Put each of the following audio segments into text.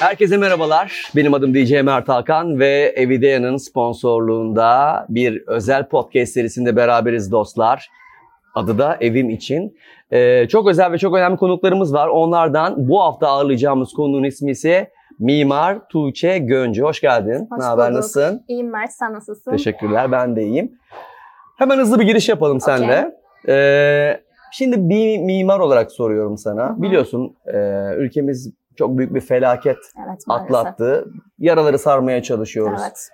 Herkese merhabalar. Benim adım DJ Mert Hakan ve Evidea'nın sponsorluğunda bir özel podcast serisinde beraberiz dostlar. Adı da Evim için. Ee, çok özel ve çok önemli konuklarımız var. Onlardan bu hafta ağırlayacağımız konunun ismi ise Mimar Tuğçe Göncü. Hoş geldin. Hoş ne haber, nasılsın? İyiyim Mert, sen nasılsın? Teşekkürler, ben de iyiyim. Hemen hızlı bir giriş yapalım seninle. Ee, şimdi bir mimar olarak soruyorum sana. Hı hı. Biliyorsun e, ülkemiz çok büyük bir felaket Evet maalesef. atlattı. Yaraları sarmaya çalışıyoruz. Evet,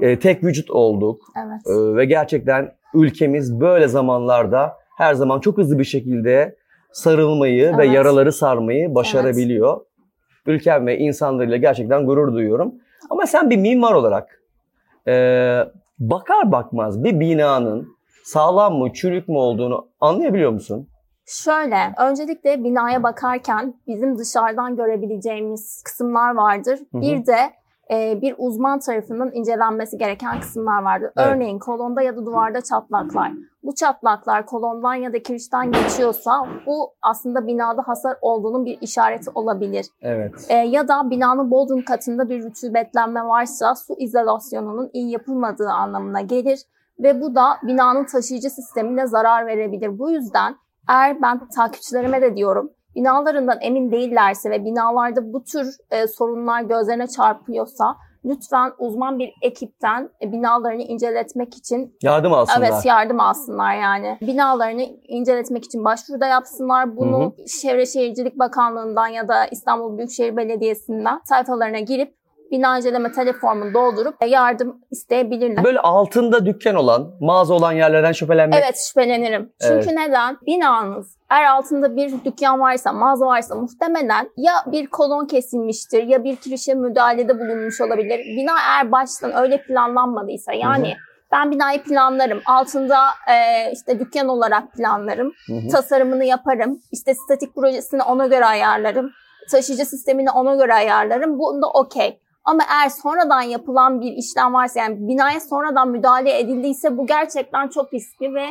E, tek vücut olduk evet. E, ve gerçekten ülkemiz böyle zamanlarda her zaman çok hızlı bir şekilde sarılmayı ve Evet. yaraları sarmayı başarabiliyor. Ülkem ve insanlarıyla gerçekten gurur duyuyorum. Ama sen bir mimar olarak e, bakar bakmaz bir binanın sağlam mı, çürük mü olduğunu anlayabiliyor musun? Şöyle, öncelikle binaya bakarken bizim dışarıdan görebileceğimiz kısımlar vardır. Hı hı. Bir de e, bir uzman tarafından incelenmesi gereken kısımlar vardır. Evet. Örneğin kolonda ya da duvarda çatlaklar. Bu çatlaklar kolondan ya da kirişten geçiyorsa bu aslında binada hasar olduğunun bir işareti olabilir. Evet. E, ya da binanın bodrum katında bir rutubetlenme varsa su izolasyonunun iyi yapılmadığı anlamına gelir ve bu da binanın taşıyıcı sistemine zarar verebilir. Bu yüzden eğer ben takipçilerime de diyorum binalarından emin değillerse ve binalarda bu tür e, sorunlar gözlerine çarpıyorsa lütfen uzman bir ekipten e, binalarını inceletmek için Yardım alsınlar. Evet yardım alsınlar yani. Binalarını inceletmek için başvuru da yapsınlar. Bunu Hı Çevre Şehircilik Bakanlığı'ndan ya da İstanbul Büyükşehir Belediyesi'nden sayfalarına girip bina inceleme teleformunu doldurup yardım isteyebilirler. Böyle altında dükkan olan, mağaza olan yerlerden şüphelenmek. Evet şüphelenirim. Çünkü neden? Binanız eğer altında bir dükkan varsa, mağaza varsa muhtemelen ya bir kolon kesilmiştir ya bir kirişe müdahalede bulunmuş olabilir. Bina eğer baştan öyle planlanmadıysa yani ben binayı planlarım. Altında e, işte dükkan olarak planlarım. Hı hı. tasarımını yaparım. İşte statik projesini ona göre ayarlarım. Taşıyıcı sistemini ona göre ayarlarım. Bunda okey. Ama eğer sonradan yapılan bir işlem varsa yani binaya sonradan müdahale edildiyse bu gerçekten çok riskli ve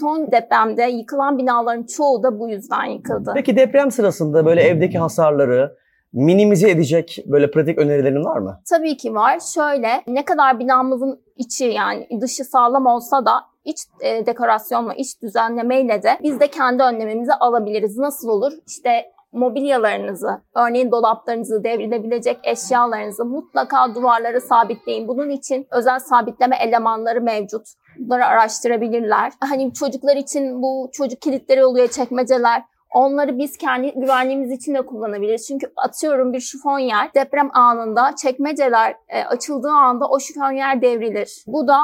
son depremde yıkılan binaların çoğu da bu yüzden yıkıldı. Peki deprem sırasında böyle evdeki hasarları minimize edecek böyle pratik önerilerin var mı? Tabii ki var. Şöyle ne kadar binamızın içi yani dışı sağlam olsa da iç e, dekorasyonla, iç düzenlemeyle de biz de kendi önlemimizi alabiliriz. Nasıl olur? İşte mobilyalarınızı, örneğin dolaplarınızı, devrilebilecek eşyalarınızı mutlaka duvarlara sabitleyin. Bunun için özel sabitleme elemanları mevcut. Bunları araştırabilirler. Hani çocuklar için bu çocuk kilitleri oluyor, çekmeceler. Onları biz kendi güvenliğimiz için de kullanabiliriz. Çünkü atıyorum bir şifonyer deprem anında çekmeceler e, açıldığı anda o şifonyer devrilir. Bu da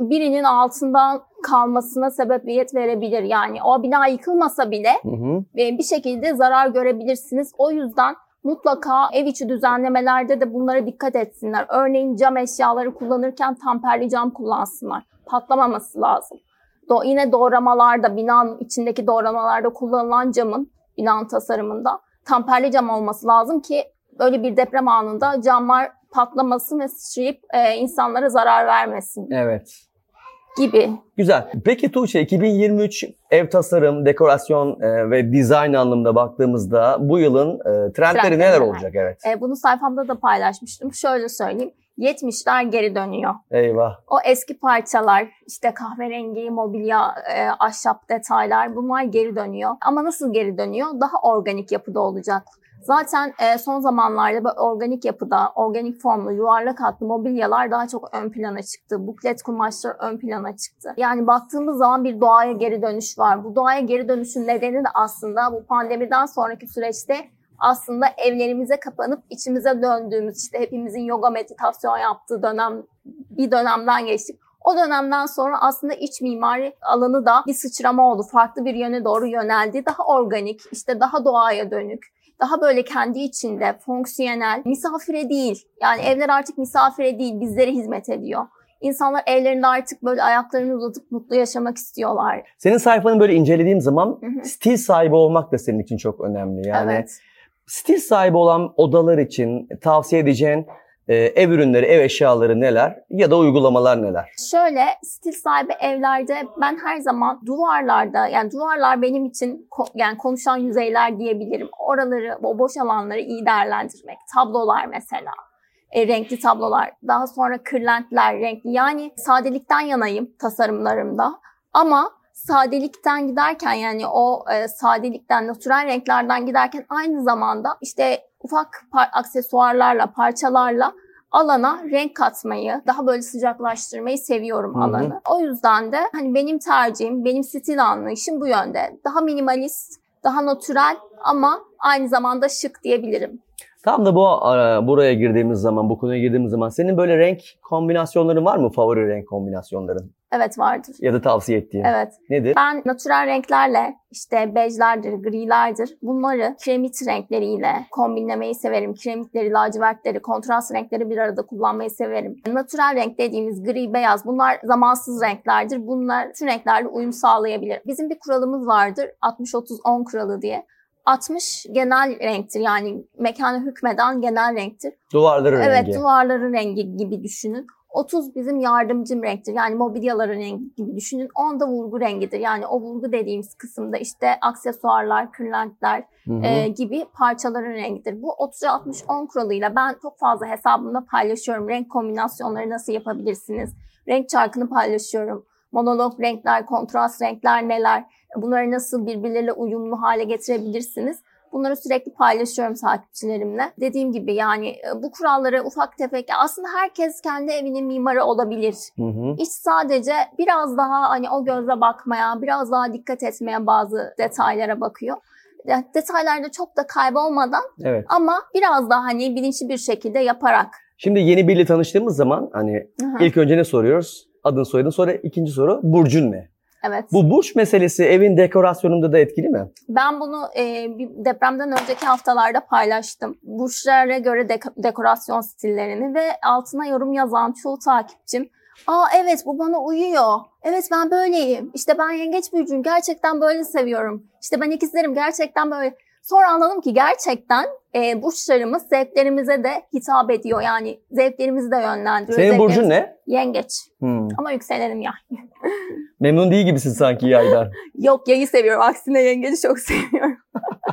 birinin altından kalmasına sebebiyet verebilir. Yani o bina yıkılmasa bile Hı hı. bir şekilde zarar görebilirsiniz. O yüzden mutlaka ev içi düzenlemelerde de bunlara dikkat etsinler. Örneğin cam eşyaları kullanırken tamperli cam kullansınlar. Patlamaması lazım. Do yine doğramalarda, binanın içindeki doğramalarda kullanılan camın, binanın tasarımında tamperli cam olması lazım ki böyle bir deprem anında camlar patlamasın ve sıçrayıp e, insanlara zarar vermesin Evet. Gibi. Güzel. Peki Tuğçe 2023 ev tasarım, dekorasyon e, ve dizayn anlamında baktığımızda bu yılın e, trendleri neler neler? olacak? Evet. E, bunu sayfamda da paylaşmıştım. Şöyle söyleyeyim. 70'ler geri dönüyor. Eyvah. O eski parçalar, işte kahverengi, mobilya, e, ahşap detaylar bunlar geri dönüyor. Ama nasıl geri dönüyor? Daha organik yapıda olacak. Zaten e, son zamanlarda böyle organik yapıda, organik formlu, yuvarlak hatlı mobilyalar daha çok ön plana çıktı. Buklet kumaşlar ön plana çıktı. Yani baktığımız zaman bir doğaya geri dönüş var. Bu doğaya geri dönüşün nedeni de aslında bu pandemiden sonraki süreçte aslında evlerimize kapanıp içimize döndüğümüz işte hepimizin yoga meditasyon yaptığı dönem bir dönemden geçtik. O dönemden sonra aslında iç mimari alanı da bir sıçrama oldu. Farklı bir yöne doğru yöneldi. Daha organik, işte daha doğaya dönük, daha böyle kendi içinde fonksiyonel, misafire değil. Yani evler artık misafire değil, bizlere hizmet ediyor. İnsanlar evlerinde artık böyle ayaklarını uzatıp mutlu yaşamak istiyorlar. Senin sayfanı böyle incelediğim zaman Hı hı. stil sahibi olmak da senin için çok önemli. Yani evet. stil sahibi olan odalar için tavsiye edeceğin e, ev ürünleri, ev eşyaları neler ya da uygulamalar neler? Şöyle stil sahibi evlerde ben her zaman duvarlarda yani duvarlar benim için yani konuşan yüzeyler diyebilirim. Oraları o boş alanları iyi değerlendirmek. Tablolar mesela. E, renkli tablolar. Daha sonra kırlentler renkli. Yani sadelikten yanayım tasarımlarımda. Ama sadelikten giderken yani o e, sadelikten, natürel renklerden giderken aynı zamanda işte ufak par- aksesuarlarla, parçalarla alana renk katmayı, daha böyle sıcaklaştırmayı seviyorum Hı hı. alanı. O yüzden de hani benim tercihim, benim stil anlayışım bu yönde. Daha minimalist, daha natürel ama aynı zamanda şık diyebilirim. Tam da bu e, buraya girdiğimiz zaman, bu konuya girdiğimiz zaman senin böyle renk kombinasyonların var mı? Favori renk kombinasyonların Evet vardır. ya da tavsiye ettiğin? Evet. Nedir? Ben natürel renklerle işte bejlerdir, grilerdir bunları kiremit renkleriyle kombinlemeyi severim. Kiremitleri, lacivertleri, kontrast renkleri bir arada kullanmayı severim. Natürel renk dediğimiz gri, beyaz bunlar zamansız renklerdir. Bunlar tüm renklerle uyum sağlayabilir. Bizim bir kuralımız vardır 60-30-10 kuralı diye. 60 genel renktir yani mekana hükmeden genel renktir. Duvarların Evet rengi. duvarların rengi gibi düşünün. 30 bizim yardımcım renktir. Yani mobilyaların rengi gibi düşünün. 10 da vurgu rengidir. Yani o vurgu dediğimiz kısımda işte aksesuarlar, kırlentler Hı hı. e, gibi parçaların rengidir. Bu 30-60-10 kuralıyla ben çok fazla hesabımda paylaşıyorum. Renk kombinasyonları nasıl yapabilirsiniz? Renk çarkını paylaşıyorum. Monolog renkler, kontrast renkler neler? Bunları nasıl birbirleriyle uyumlu hale getirebilirsiniz? Bunları sürekli paylaşıyorum takipçilerimle. Dediğim gibi yani e, bu kuralları ufak tefek aslında herkes kendi evinin mimarı olabilir. Hı hı. İş sadece biraz daha hani o gözle bakmaya, biraz daha dikkat etmeye bazı detaylara bakıyor. Detaylarda çok da kaybolmadan Evet. ama biraz daha hani bilinçli bir şekilde yaparak. Şimdi yeni biriyle tanıştığımız zaman hani hı. ilk önce ne soruyoruz? Adın soyadın sonra ikinci soru burcun ne? Evet. Bu burç meselesi evin dekorasyonunda da etkili mi? Ben bunu e, bir depremden önceki haftalarda paylaştım. Burçlara göre dek- dekorasyon stillerini ve altına yorum yazan çoğu takipçim Aa evet bu bana uyuyor. Evet ben böyleyim. İşte ben yengeç burcuyum. Gerçekten böyle seviyorum. İşte ben ikizlerim gerçekten böyle. Sonra anladım ki gerçekten e, burçlarımız zevklerimize de hitap ediyor. Yani zevklerimizi de yönlendiriyor. Senin burcun ne? Yengeç. Hmm. Ama yükselenim ya. Memnun değil gibisin sanki yaydan. Yok yayı seviyorum. Aksine yengeci çok seviyorum.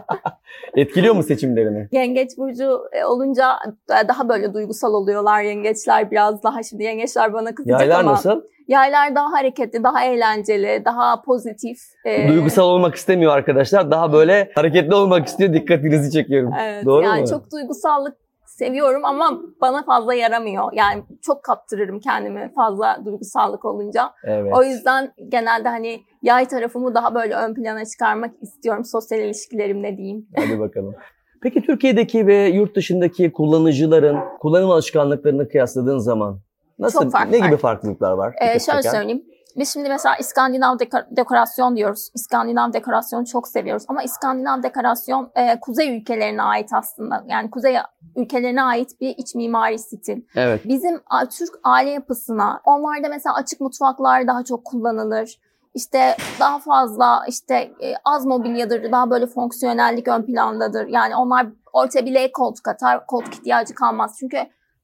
Etkiliyor mu seçimlerini? Yengeç burcu e, olunca daha böyle duygusal oluyorlar yengeçler biraz daha. Şimdi yengeçler bana kızacak Yaylar ama nasıl? yaylar daha hareketli, daha eğlenceli, daha pozitif. e, Duygusal olmak istemiyor arkadaşlar. Daha böyle hareketli olmak istiyor. Dikkatinizi çekiyorum. Evet, Doğru yani mu? çok duygusallık seviyorum ama bana fazla yaramıyor. Yani çok kaptırırım kendimi fazla duygusallık olunca. Evet. O yüzden genelde hani yay tarafımı daha böyle ön plana çıkarmak istiyorum sosyal ilişkilerimde diyeyim. Hadi bakalım. Peki Türkiye'deki ve yurt dışındaki kullanıcıların kullanım alışkanlıklarını kıyasladığın zaman nasıl ne gibi farklılıklar var? Ee, şöyle söyleyeyim. Biz şimdi mesela İskandinav deko- dekorasyon diyoruz. İskandinav dekorasyonu çok seviyoruz. Ama İskandinav dekorasyon e, kuzey ülkelerine ait aslında. Yani kuzey ülkelerine ait bir iç mimari stil. Evet. Bizim a, Türk aile yapısına, onlarda mesela açık mutfaklar daha çok kullanılır. İşte daha fazla işte e, az mobilyadır, daha böyle fonksiyonellik ön plandadır. Yani onlar ortaya bir L koltuk atar, koltuk ihtiyacı kalmaz. Çünkü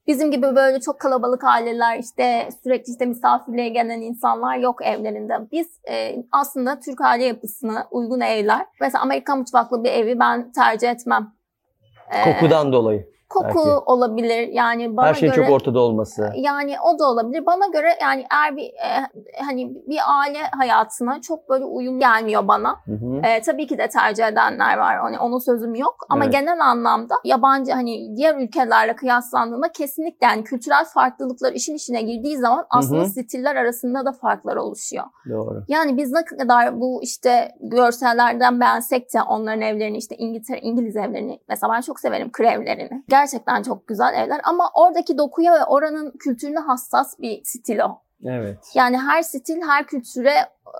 bizim gibi böyle çok kalabalık aileler işte sürekli işte misafirliğe gelen insanlar yok evlerinde. Biz e, aslında Türk aile yapısına uygun evler. Mesela Amerikan mutfaklı bir evi ben tercih etmem. E, Kokudan dolayı. Koku belki. olabilir yani bana Her şeyin göre çok ortada olması. yani o da olabilir. Bana göre yani eğer bir e, hani bir aile hayatına çok böyle uyum gelmiyor bana. Hı hı. E, tabii ki de tercih edenler var. Hani onun sözüm yok. Ama Evet. genel anlamda yabancı hani diğer ülkelerle kıyaslandığında kesinlikle yani kültürel farklılıklar işin içine girdiği zaman aslında hı. stiller arasında da farklar oluşuyor. Doğru. Yani biz ne kadar bu işte görsellerden beğensek de onların evlerini işte İngiltere, İngiliz evlerini mesela ben çok severim kır evlerini. Gerçekten çok güzel evler ama oradaki dokuya ve oranın kültürüne hassas bir stil o. Evet. Yani her stil her kültüre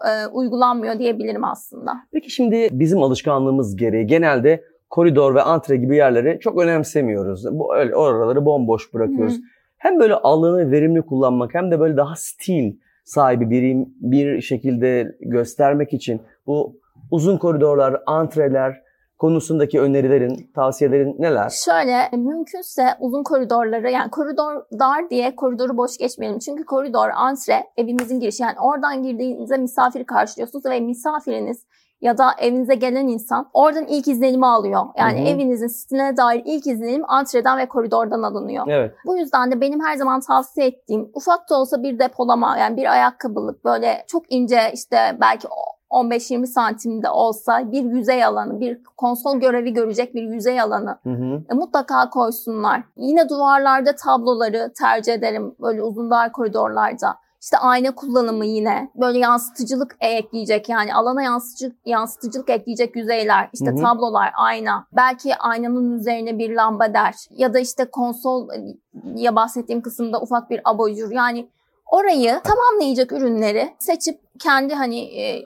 e, uygulanmıyor diyebilirim aslında. Peki şimdi bizim alışkanlığımız gereği genelde koridor ve antre gibi yerleri çok önemsemiyoruz. Bu öyle oraları bomboş bırakıyoruz. Hı. Hem böyle alanı verimli kullanmak hem de böyle daha stil sahibi bir bir şekilde göstermek için bu uzun koridorlar, antreler konusundaki önerilerin, tavsiyelerin neler? Şöyle mümkünse uzun koridorları yani koridor dar diye koridoru boş geçmeyelim. Çünkü koridor antre evimizin girişi yani oradan girdiğinizde misafiri karşılıyorsunuz ve misafiriniz ya da evinize gelen insan oradan ilk izlenimi alıyor. Yani Hı hı. evinizin stiline dair ilk izlenim antreden ve koridordan alınıyor. Evet. Bu yüzden de benim her zaman tavsiye ettiğim ufak da olsa bir depolama yani bir ayakkabılık böyle çok ince işte belki 15-20 santimde olsa bir yüzey alanı, bir konsol görevi görecek bir yüzey alanı Hı hı. e, mutlaka koysunlar. Yine duvarlarda tabloları tercih ederim böyle uzun dar koridorlarda. İşte ayna kullanımı yine böyle yansıtıcılık ekleyecek yani alana yansıtıcılık, yansıtıcılık ekleyecek yüzeyler işte Hı hı. tablolar ayna belki aynanın üzerine bir lamba der ya da işte konsol e, ya bahsettiğim kısımda ufak bir abajur yani orayı tamamlayacak ürünleri seçip kendi hani e,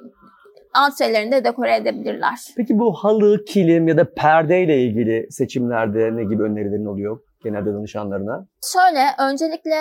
antrelerinde dekore edebilirler. Peki bu halı, kilim ya da perdeyle ilgili seçimlerde ne gibi önerilerin oluyor genelde danışanlarına? Şöyle öncelikle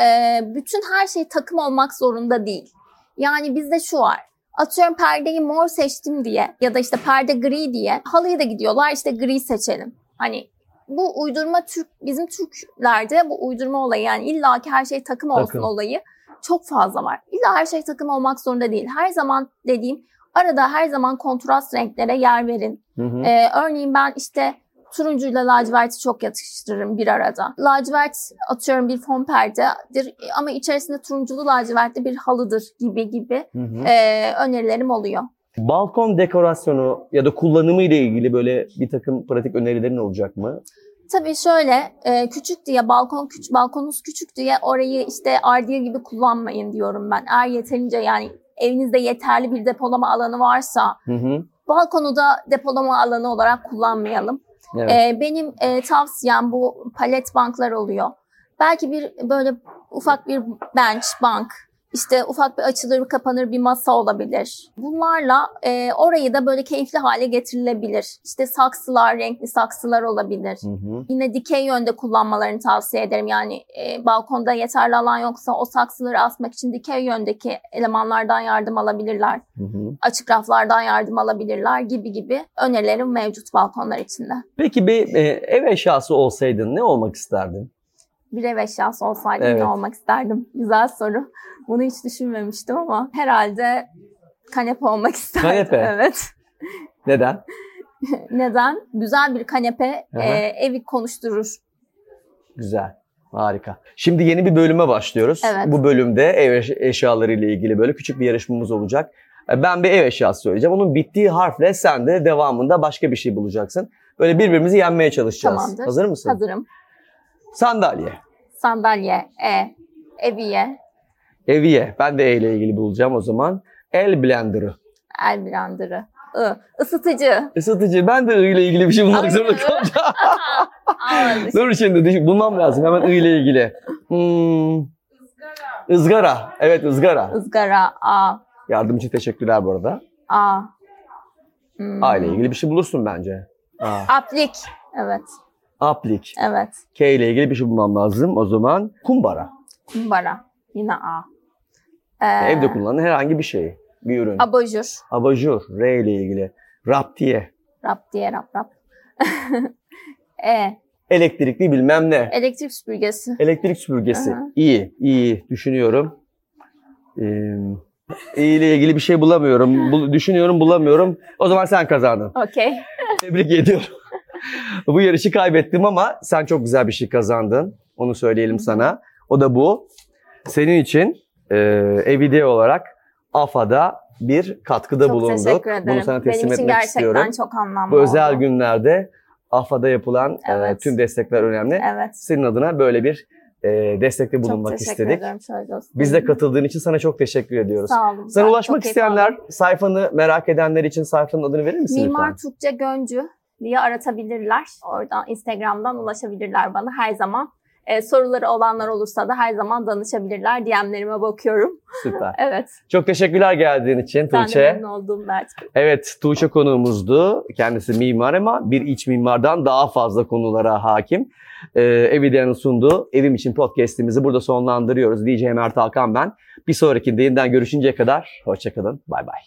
e, bütün her şey takım olmak zorunda değil. Yani bizde şu var. Atıyorum perdeyi mor seçtim diye ya da işte perde gri diye halıyı da gidiyorlar işte gri seçelim. Hani bu uydurma Türk bizim Türklerde bu uydurma olayı yani illa ki her şey takım olsun Takım. olayı çok fazla var. İlla her şey takım olmak zorunda değil. Her zaman dediğim arada her zaman kontrast renklere yer verin. Hı hı. Ee, örneğin ben işte turuncuyla laciverti çok yatıştırırım bir arada. Lacivert atıyorum bir fon perdedir ama içerisinde turunculu lacivertli bir halıdır gibi gibi Hı hı. ee, önerilerim oluyor. Balkon dekorasyonu ya da kullanımı ile ilgili böyle bir takım pratik önerilerin olacak mı? Tabii şöyle e, küçük diye balkon küç balkonunuz küçük diye orayı işte ardiye gibi kullanmayın diyorum ben. Eğer yeterince yani evinizde yeterli bir depolama alanı varsa Hı hı. balkonu da depolama alanı olarak kullanmayalım. Evet. Ee, benim e, tavsiyem bu palet banklar oluyor. Belki bir böyle ufak bir bench, bank, işte ufak bir açılır kapanır bir masa olabilir. Bunlarla e, orayı da böyle keyifli hale getirilebilir. İşte saksılar, renkli saksılar olabilir. Hı hı. Yine dikey yönde kullanmalarını tavsiye ederim. Yani e, balkonda yeterli alan yoksa o saksıları asmak için dikey yöndeki elemanlardan yardım alabilirler. Hı hı. Açık raflardan yardım alabilirler gibi gibi önerilerim mevcut balkonlar içinde. Peki bir e, ev eşyası olsaydın ne olmak isterdin? Bir ev eşyası olsaydım Evet. ne olmak isterdim? Güzel soru. Bunu hiç düşünmemiştim ama herhalde kanepe olmak isterdim. Kanepe? Evet. Neden? Neden? Güzel bir kanepe Aha. e, evi konuşturur. Güzel. Harika. Şimdi yeni bir bölüme başlıyoruz. Evet. Bu bölümde ev eş- eşyaları ile ilgili böyle küçük bir yarışmamız olacak. E, Ben bir ev eşyası söyleyeceğim. Onun bittiği harfle sen de devamında başka bir şey bulacaksın. Böyle birbirimizi yenmeye çalışacağız. Tamamdır. Hazır mısın? Hazırım. Sandalye. Sandalye, e, eviye, Eviye. Ben de E ile ilgili bulacağım o zaman. El blenderı. el blenderı, ı, ısıtıcı. Isıtıcı. Ben de I ile ilgili bir şey bulmak zorunda kalacağım. Dur şimdi düşün- bulmam lazım hemen I ile ilgili. Hmm. Izgara. Evet ızgara. Izgara, a, Yardım için teşekkürler bu arada. a. Hmm. A ile ilgili bir şey bulursun bence. A. Aplik. Evet, Aplik. evet. K ile ilgili bir şey bulmam lazım. O zaman kumbara. Kumbara. Yine a. Ee, Evde kullanılan herhangi bir şey. Bir ürün. Abajur. Abajur. R ile ilgili. Raptiye. Rap diye rap rap. e, Elektrikli bilmem ne. elektrik süpürgesi. Elektrik süpürgesi. Aha. İyi. iyi. Düşünüyorum. Ee, iyi ile ilgili bir şey bulamıyorum. Bul- düşünüyorum bulamıyorum. O zaman sen kazandın. Okey. Tebrik ediyorum. bu yarışı kaybettim ama sen çok güzel bir şey kazandın. Onu söyleyelim sana. O da bu. Senin için e, Evide olarak AFA'da bir katkıda Çok bulunduk. teşekkür ederim. Bunu sana teslim Benim için etmek gerçekten istiyorum. çok anlamlı Bu özel oldu. günlerde AFA'da yapılan e, Evet. tüm destekler önemli. Evet. Senin adına böyle bir e, destekte Çok bulunmak teşekkür istedik. ederim. Şöyle olsun. Biz de katıldığın için sana çok teşekkür ediyoruz. Sağ olun. Sana ulaşmak çok keyif isteyenler aldım. sayfanı merak edenler için sayfanın adını verir misin Mimar lütfen? Tuğçe Göncü diye aratabilirler. Oradan Instagram'dan ulaşabilirler bana her zaman. Ee, soruları olanlar olursa da her zaman danışabilirler. DM'lerime bakıyorum. Süper. Evet. Çok teşekkürler geldiğin için Ben de Tuğçe. memnun oldum Mert. Evet Tuğçe konuğumuzdu. Kendisi mimar ama bir iç mimardan daha fazla konulara hakim. Ee, Evidea'nın sunduğu Evim için podcast'imizi burada sonlandırıyoruz. DJ Mert Hakan ben. Bir sonrakinde yeniden görüşünceye kadar hoşçakalın. Bay bay.